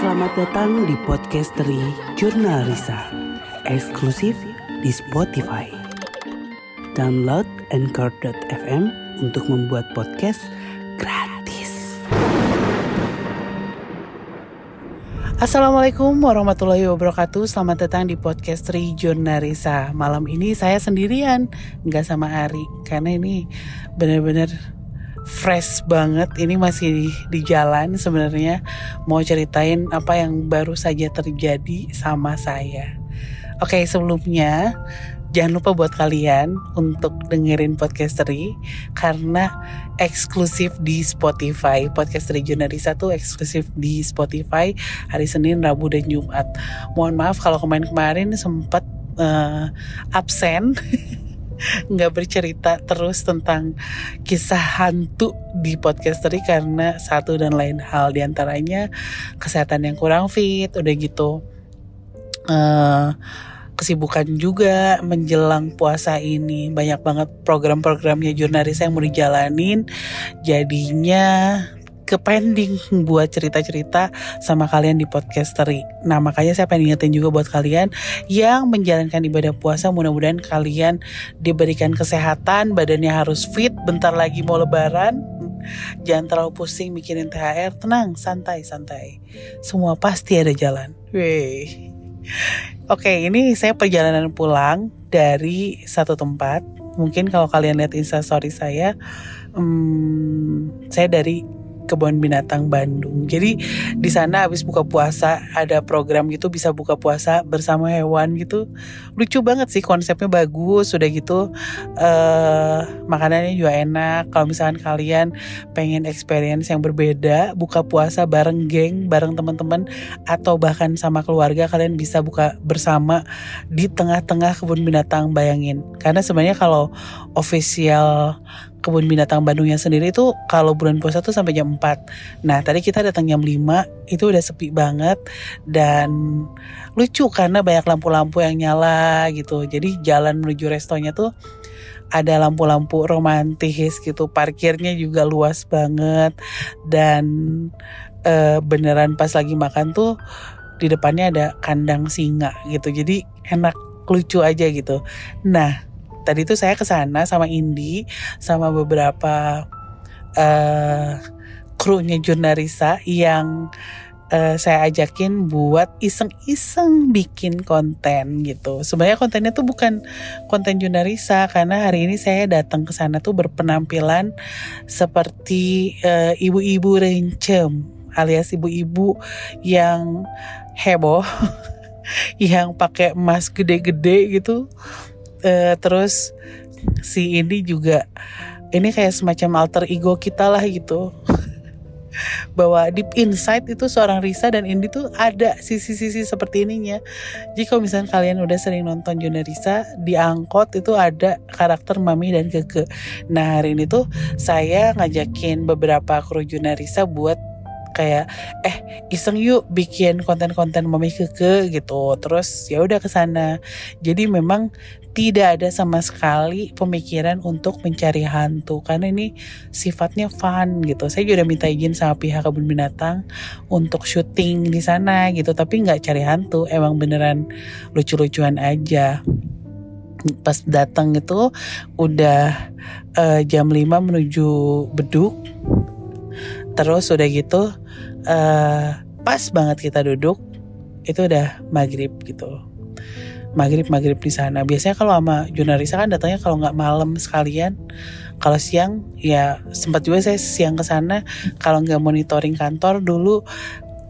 Selamat datang di podcastery Jurnal Risa, eksklusif di Spotify. Download Anchor.fm untuk membuat podcast gratis. Assalamualaikum warahmatullahi wabarakatuh Selamat datang di podcast Tri Jurnarisa Malam ini saya sendirian Nggak sama Ari Karena ini benar-benar fresh banget. Ini masih di, di jalan sebenarnya. Mau ceritain apa yang baru saja terjadi sama saya. Oke sebelumnya jangan lupa buat kalian untuk dengerin podcastery karena eksklusif di Spotify. Podcastery Jurnalisa tuh eksklusif di Spotify hari Senin Rabu dan Jumat. Mohon maaf kalau kemarin-kemarin sempat uh, absen nggak bercerita terus tentang kisah hantu di podcastery karena satu dan lain hal di antaranya kesehatan yang kurang fit udah gitu uh, kesibukan juga menjelang puasa ini. Banyak banget program-programnya jurnalis yang mau dijalanin. Jadinya ke pending buat cerita-cerita sama kalian di podcastery. Nah makanya saya pengen ingetin juga buat kalian yang menjalankan ibadah puasa mudah-mudahan kalian diberikan kesehatan, badannya harus fit, bentar lagi mau lebaran. Jangan terlalu pusing mikirin THR, tenang, santai, santai. Semua pasti ada jalan. Wih. Oke, ini saya perjalanan pulang dari satu tempat. Mungkin kalau kalian lihat instastory saya, hmm, saya dari kebun binatang Bandung. Jadi di sana habis buka puasa ada program gitu bisa buka puasa bersama hewan gitu. Lucu banget sih konsepnya bagus. Sudah gitu uh, makanannya juga enak. Kalau misalkan kalian pengen experience yang berbeda, buka puasa bareng geng, bareng teman-teman atau bahkan sama keluarga kalian bisa buka bersama di tengah-tengah kebun binatang bayangin. Karena sebenarnya kalau official kebun binatang Bandungnya sendiri itu kalau bulan puasa tuh sampai jam 4. Nah, tadi kita datang jam 5, itu udah sepi banget dan lucu karena banyak lampu-lampu yang nyala gitu. Jadi jalan menuju restonya tuh ada lampu-lampu romantis gitu. Parkirnya juga luas banget dan e, beneran pas lagi makan tuh di depannya ada kandang singa gitu. Jadi enak lucu aja gitu. Nah, tadi tuh saya ke sana sama Indi sama beberapa uh, krunya jurnalisa yang uh, saya ajakin buat iseng-iseng bikin konten gitu. Sebenarnya kontennya tuh bukan konten jurnalisa karena hari ini saya datang ke sana tuh berpenampilan seperti uh, ibu-ibu rencem alias ibu-ibu yang heboh yang pakai emas gede-gede gitu uh, terus si ini juga ini kayak semacam alter ego kita lah gitu bahwa deep inside itu seorang Risa dan Indi tuh ada sisi-sisi seperti ininya. Jadi kalau misalnya kalian udah sering nonton Juna Risa di angkot itu ada karakter Mami dan Keke. Nah hari ini tuh saya ngajakin beberapa kru Juna Risa buat kayak eh iseng yuk bikin konten-konten mami keke gitu terus ya udah ke sana jadi memang tidak ada sama sekali pemikiran untuk mencari hantu karena ini sifatnya fun gitu. Saya juga minta izin sama pihak kebun binatang untuk syuting di sana gitu tapi nggak cari hantu emang beneran lucu-lucuan aja. Pas datang itu udah uh, jam 5 menuju beduk. Terus udah gitu uh, pas banget kita duduk itu udah maghrib gitu maghrib maghrib di sana. Biasanya kalau sama Junarisa kan datangnya kalau nggak malam sekalian. Kalau siang ya sempat juga saya siang ke sana. Kalau nggak monitoring kantor dulu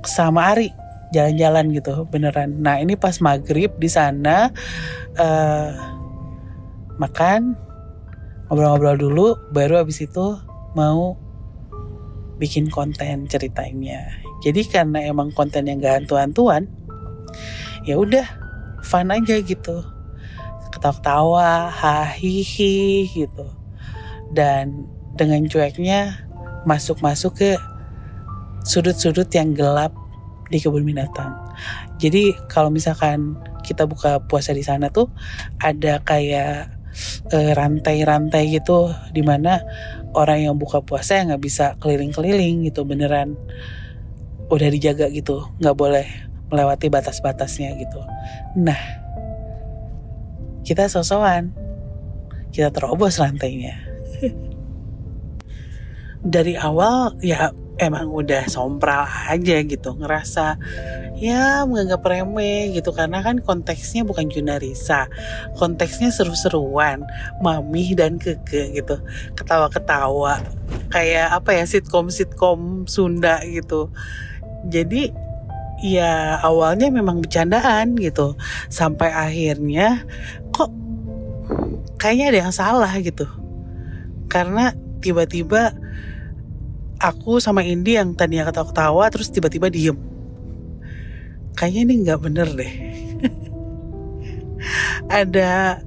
sama Ari jalan-jalan gitu beneran. Nah ini pas maghrib di sana uh, makan ngobrol-ngobrol dulu baru abis itu mau bikin konten ceritainnya. Jadi karena emang konten yang gak hantu-hantuan, ya udah fun aja gitu. Ketawa-ketawa, hahihi gitu. Dan dengan cueknya masuk-masuk ke sudut-sudut yang gelap di kebun binatang. Jadi kalau misalkan kita buka puasa di sana tuh ada kayak eh, rantai-rantai gitu di mana orang yang buka puasa nggak bisa keliling-keliling gitu beneran udah dijaga gitu nggak boleh melewati batas-batasnya gitu. Nah kita sosokan. Kita terobos rantainya dari awal ya emang udah sompral aja gitu. Ngerasa ya menganggap remeh gitu. Karena kan konteksnya bukan Junarisa. Konteksnya seru-seruan. Mami dan keke gitu. Ketawa-ketawa. Kayak apa ya sitkom-sitkom Sunda gitu. Jadi ya awalnya memang bercandaan gitu. Sampai akhirnya kok kayaknya ada yang salah gitu. Karena tiba-tiba aku sama Indi yang tadinya ketawa-ketawa terus tiba-tiba diem. Kayaknya ini nggak bener deh. Ada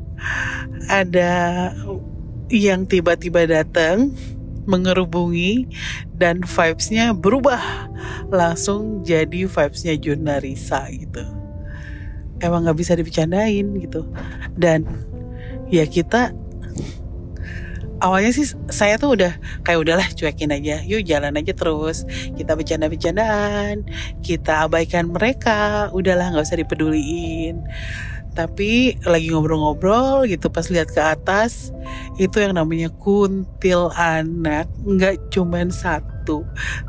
ada yang tiba-tiba datang mengerubungi dan vibesnya berubah langsung jadi vibesnya Junarisa gitu. Emang nggak bisa dibicarain gitu. Dan ya kita awalnya sih saya tuh udah kayak udahlah cuekin aja yuk jalan aja terus. Kita bercanda-bercandaan kita abaikan mereka udahlah nggak usah dipeduliin. Tapi lagi ngobrol-ngobrol gitu pas lihat ke atas itu yang namanya kuntil anak nggak cuman satu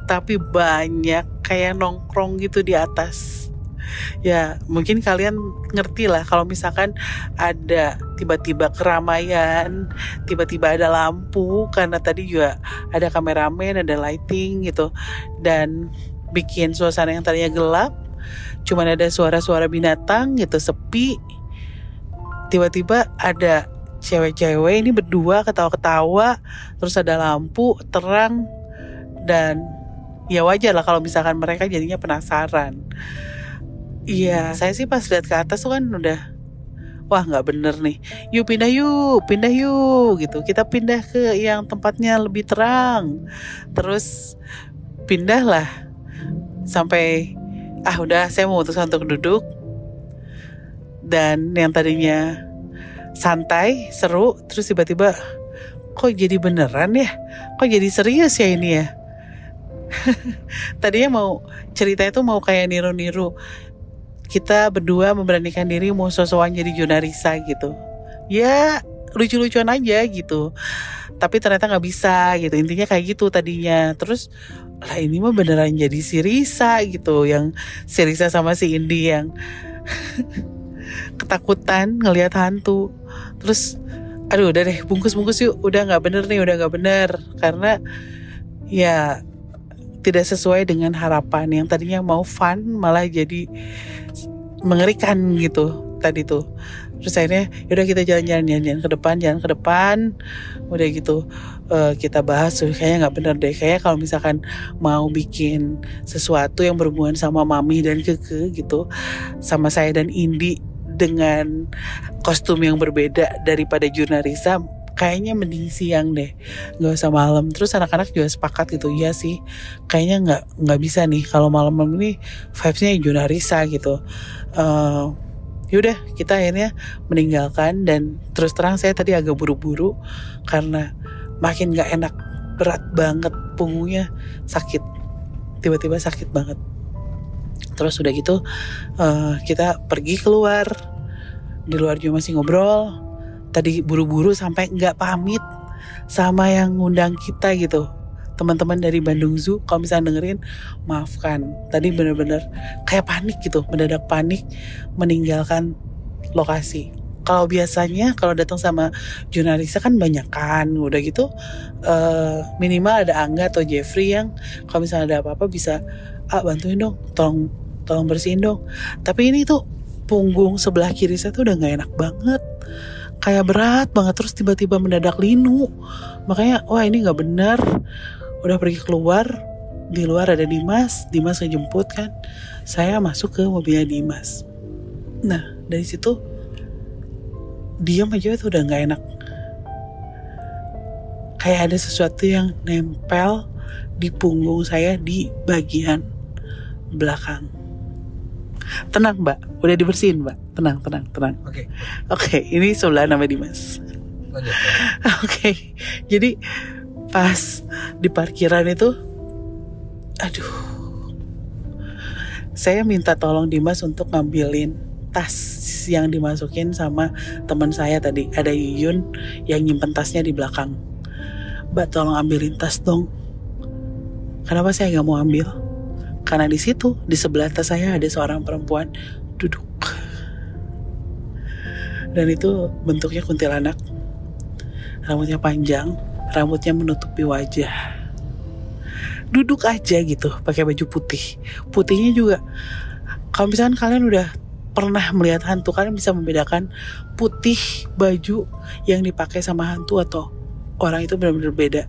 tapi banyak kayak nongkrong gitu di atas. Ya mungkin kalian ngerti lah kalau misalkan ada tiba-tiba keramaian, tiba-tiba ada lampu karena tadi juga ada kameramen, ada lighting gitu dan bikin suasana yang tadinya gelap cuman ada suara-suara binatang gitu sepi tiba-tiba ada cewek-cewek ini berdua ketawa-ketawa terus ada lampu terang dan ya wajar lah kalau misalkan mereka jadinya penasaran Iya, saya sih pas lihat ke atas tuh kan udah wah nggak bener nih. Yuk pindah yuk, pindah yuk gitu. Kita pindah ke yang tempatnya lebih terang. Terus pindahlah sampai ah udah saya memutuskan untuk duduk dan yang tadinya santai seru terus tiba-tiba kok jadi beneran ya kok jadi serius ya ini ya tadinya mau cerita itu mau kayak niru-niru. Kita berdua memberanikan diri mau sosokan jadi Junarisa gitu. Ya lucu-lucuan aja gitu. Tapi ternyata nggak bisa gitu. Intinya kayak gitu tadinya. Terus lah ini mah beneran jadi si Risa gitu yang si Risa sama si Indi yang ketakutan ngelihat hantu. Terus aduh udah deh bungkus-bungkus yuk. Udah nggak bener nih udah nggak bener. Karena ya tidak sesuai dengan harapan. Yang tadinya mau fun malah jadi mengerikan gitu tadi tuh. Terus akhirnya yaudah kita jalan-jalan jalan-jalan ke depan jalan ke depan. Udah gitu uh, kita bahas kayaknya nggak bener deh. Kayak kalau misalkan mau bikin sesuatu yang berhubungan sama mami dan keke gitu sama saya dan Indi dengan kostum yang berbeda daripada Jurnarisa kayaknya mending siang deh. Nggak usah malam. Terus anak-anak juga sepakat gitu. Iya sih. Kayaknya nggak nggak bisa nih. Kalau malam-malam ini vibesnya Junarisa gitu. Uh, yaudah kita akhirnya meninggalkan dan terus terang saya tadi agak buru-buru karena makin nggak enak berat banget punggungnya sakit. Tiba-tiba sakit banget. Terus udah gitu uh, kita pergi keluar. Di luar juga masih ngobrol tadi buru-buru sampai nggak pamit sama yang ngundang kita gitu. Teman-teman dari Bandung Zoo kalau misalnya dengerin maafkan. Tadi bener-bener kayak panik gitu mendadak panik meninggalkan lokasi. Kalau biasanya kalau datang sama jurnalisnya kan banyak kan udah gitu uh, minimal ada Angga atau Jeffrey yang kalau misalnya ada apa-apa bisa ah bantuin dong tolong tolong bersihin dong. Tapi ini tuh punggung sebelah kiri saya tuh udah nggak enak banget kayak berat banget terus tiba-tiba mendadak linu. Makanya wah ini nggak benar. Udah pergi keluar di luar ada Dimas Dimas ngejemput kan. Saya masuk ke mobilnya Dimas. Nah dari situ diam aja tuh udah nggak enak. Kayak ada sesuatu yang nempel di punggung saya di bagian belakang Tenang mbak, udah dibersihin mbak. Tenang, tenang, tenang. Oke. Okay. Oke, okay, ini sebelah nama Dimas. Oke, okay. jadi pas di parkiran itu, aduh, saya minta tolong Dimas untuk ngambilin tas yang dimasukin sama teman saya tadi ada Yuyun yang nyimpen tasnya di belakang Mbak tolong ambilin tas dong kenapa saya nggak mau ambil karena di situ di sebelah tas saya ada seorang perempuan duduk. Dan itu bentuknya kuntilanak. Rambutnya panjang rambutnya menutupi wajah. Duduk aja gitu pakai baju putih. Putihnya juga kalau misalkan kalian udah pernah melihat hantu kalian bisa membedakan putih baju yang dipakai sama hantu atau orang itu benar-benar beda.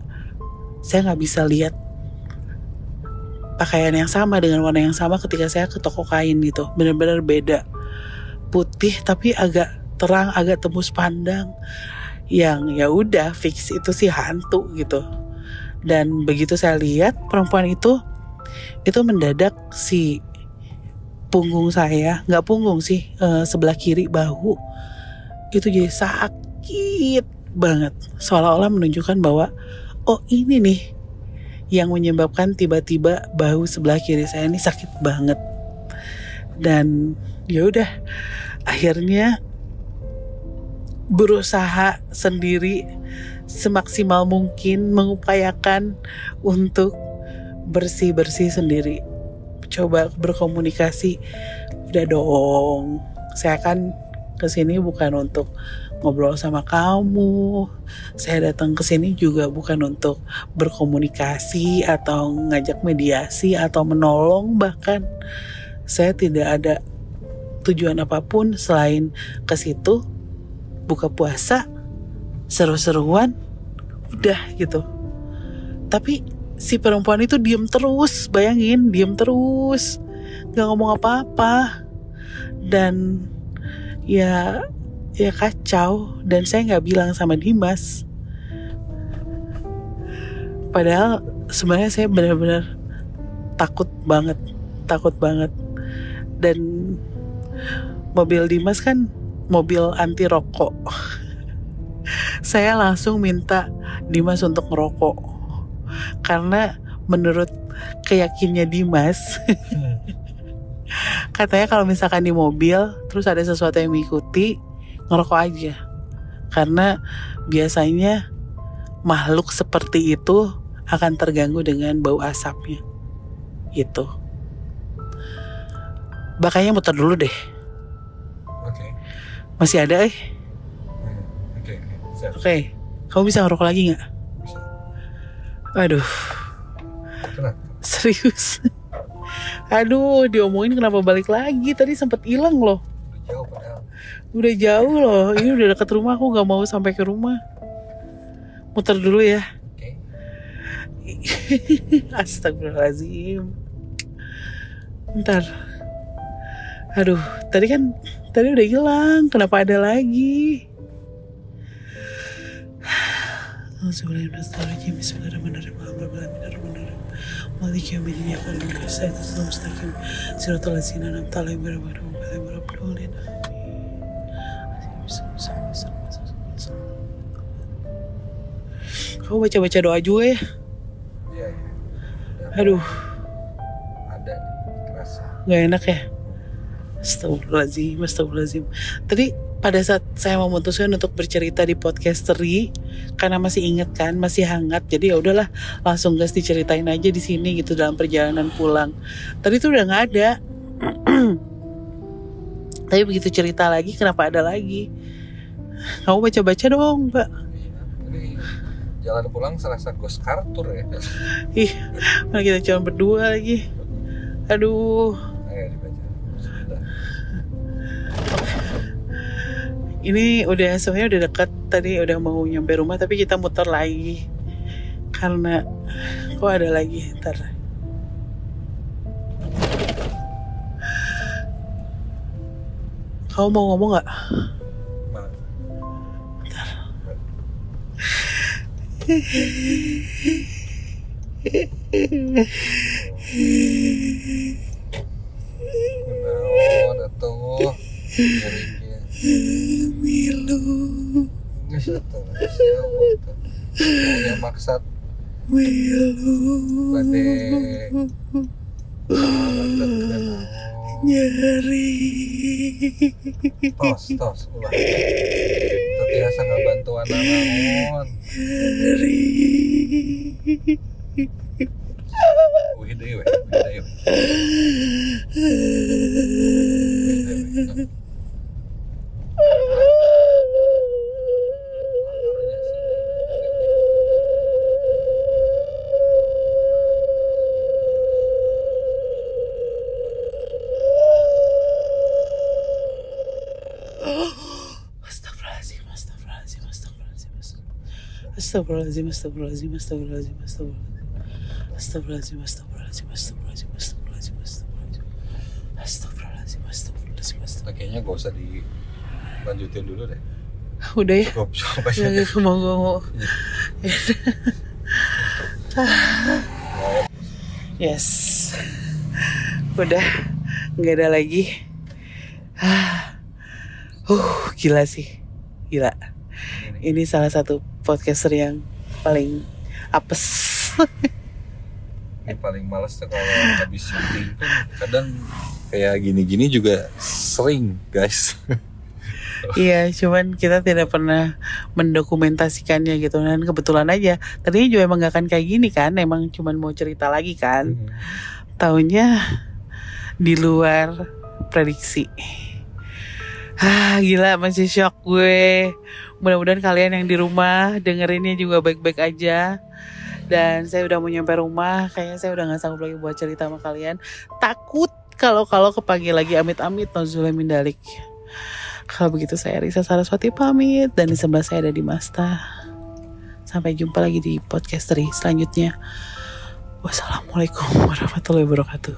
Saya nggak bisa lihat pakaian yang sama dengan warna yang sama ketika saya ke toko kain gitu. Benar-benar beda. Putih tapi agak terang agak tembus pandang. Yang ya udah fix itu sih hantu gitu. Dan begitu saya lihat perempuan itu itu mendadak si punggung saya. Nggak punggung sih uh, sebelah kiri bahu. Itu jadi sakit banget. Seolah-olah menunjukkan bahwa oh ini nih yang menyebabkan tiba-tiba bahu sebelah kiri saya ini sakit banget. Dan ya udah akhirnya berusaha sendiri semaksimal mungkin mengupayakan untuk bersih-bersih sendiri. Coba berkomunikasi udah dong saya kan ke sini bukan untuk ngobrol sama kamu. Saya datang ke sini juga bukan untuk berkomunikasi atau ngajak mediasi atau menolong bahkan saya tidak ada tujuan apa pun selain ke situ buka puasa seru-seruan udah gitu. Tapi si perempuan itu diem terus bayangin diem terus nggak ngomong apa-apa. Dan ya ya kacau. Dan saya nggak bilang sama Dimas. Padahal sebenarnya saya benar-benar takut banget takut banget. Dan mobil Dimas kan mobil anti rokok. Saya langsung minta Dimas untuk ngerokok. Karena menurut keyakinnya Dimas katanya kalau misalkan di mobil terus ada sesuatu yang mengikuti ngerokok aja karena biasanya makhluk seperti itu akan terganggu dengan bau asapnya gitu bakanya muter dulu deh Oke. masih ada eh Hmm, Oke. oke. Siap. oke kamu bisa ngerokok lagi nggak aduh Kenapa? serius aduh diomongin kenapa balik lagi tadi sempet hilang loh. Udah jauh loh. Ini udah deket rumah aku nggak mau sampai ke rumah. Muter dulu ya. Oke. Astagfirullahaladzim. Bentar Aduh Tadi kan Tadi udah hilang. Kenapa ada lagi? Bismillahirrahmanirrahim. Bismillahirrahmanirrahim Kamu baca-baca doa juga ya? Iya, iya. Udah Aduh, Ada kerasa. nggak enak ya. Astagfirullahaladzim, astagfirullahaladzim. Tadi pada saat saya memutuskan untuk bercerita di podcast Teri, karena masih inget kan, masih hangat, jadi ya udahlah langsung gas diceritain aja di sini gitu dalam perjalanan pulang. Tadi tuh udah nggak ada. Tapi begitu cerita lagi, kenapa ada lagi? Kamu baca-baca dong, Mbak. Jalan pulang serasa ghost Carter ya. Ih, mana kita cuma berdua lagi. Aduh, Ayo dibaca. Sudah. ini udah sebenarnya udah dekat tadi udah mau nyampe rumah tapi kita muter lagi karena kok ada lagi ntar kamu mau ngomong nggak Menawan atuh. Milu Geus Milu. Ah, kenaon. Nyeri. tos tos ulah biasa nggak bantuan namun. Wih. Astagfirullahaladzim, astagfirullahaladzim, astagfirullahaladzim, astagfirullahaladzim, astagfirullahaladzim, astagfirullahaladzim, astagfirullahaladzim, astagfirullahaladzim, astagfirullahaladzim, astagfirullahaladzim, astagfirullahaladzim, astagfirullahaladzim. Kayaknya gak usah dilanjutin dulu deh Udah ya? cukup cukup aja ya, mau mau mau. Yes, udah nggak ada lagi. Ah, uh, gila sih, gila. Ini salah satu podcaster yang paling apes. ini paling males tuh kalau habis syuting tuh kadang kayak gini-gini juga sering guys Iya, cuman kita tidak pernah mendokumentasikannya gitu dan kebetulan aja. Tadinya juga emang gak akan kayak gini kan, emang cuman mau cerita lagi kan. Taunya di luar prediksi. Ah, gila masih shock gue. Mudah-mudahan kalian yang di rumah dengerinnya juga baik-baik aja. Dan saya udah mau nyampe rumah, kayaknya saya udah gak sanggup lagi buat cerita sama kalian. Takut kalau kalau kepanggil lagi amit-amit nozulnya mindalik. Kalau begitu saya Risa Saraswati pamit dan di sebelah saya ada Dimasta. Sampai jumpa lagi di podcast Ri selanjutnya. Wassalamualaikum warahmatullahi wabarakatuh.